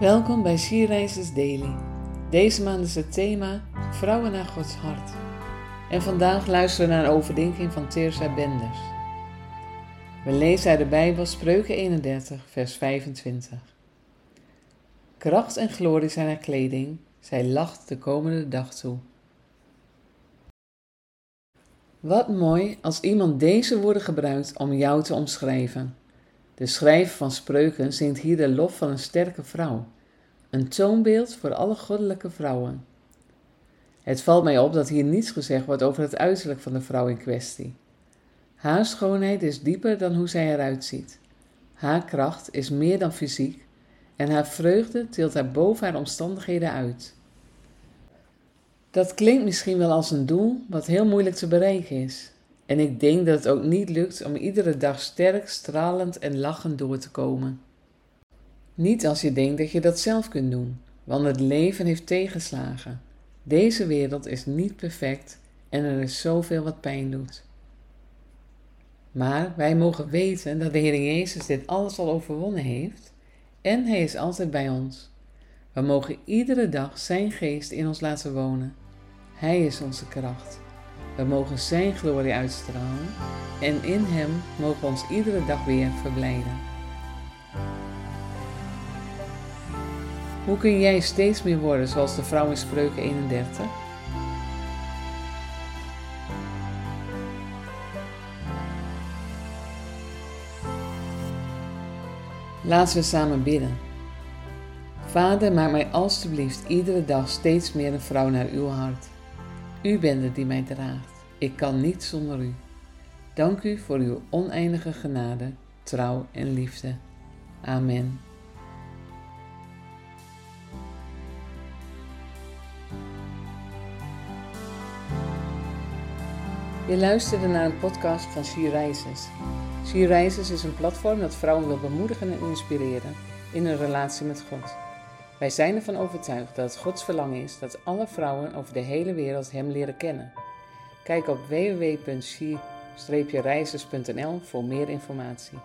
Welkom bij Sierreizers Daily. Deze maand is het thema Vrouwen naar Gods hart. En vandaag luisteren we naar een overdenking van Teresa Benders. We lezen uit de Bijbel Spreuken 31, vers 25. Kracht en glorie zijn haar kleding, zij lacht de komende dag toe. Wat mooi als iemand deze woorden gebruikt om jou te omschrijven. De schrijver van spreuken zingt hier de lof van een sterke vrouw, een toonbeeld voor alle goddelijke vrouwen. Het valt mij op dat hier niets gezegd wordt over het uiterlijk van de vrouw in kwestie. Haar schoonheid is dieper dan hoe zij eruit ziet. Haar kracht is meer dan fysiek en haar vreugde tilt haar boven haar omstandigheden uit. Dat klinkt misschien wel als een doel wat heel moeilijk te bereiken is. En ik denk dat het ook niet lukt om iedere dag sterk, stralend en lachend door te komen. Niet als je denkt dat je dat zelf kunt doen, want het leven heeft tegenslagen. Deze wereld is niet perfect en er is zoveel wat pijn doet. Maar wij mogen weten dat de Heer Jezus dit alles al overwonnen heeft en Hij is altijd bij ons. We mogen iedere dag Zijn geest in ons laten wonen. Hij is onze kracht. We mogen Zijn glorie uitstralen en in Hem mogen we ons iedere dag weer verblijden. Hoe kun jij steeds meer worden zoals de vrouw in Spreuken 31? Laten we samen bidden. Vader, maak mij alstublieft iedere dag steeds meer een vrouw naar uw hart. U bent het die mij draagt. Ik kan niet zonder u. Dank u voor uw oneindige genade, trouw en liefde. Amen. Je luisterde naar een podcast van She Rises. She Rises is een platform dat vrouwen wil bemoedigen en inspireren in hun relatie met God. Wij zijn ervan overtuigd dat het Gods verlangen is dat alle vrouwen over de hele wereld Hem leren kennen. Kijk op www.she-reizers.nl voor meer informatie.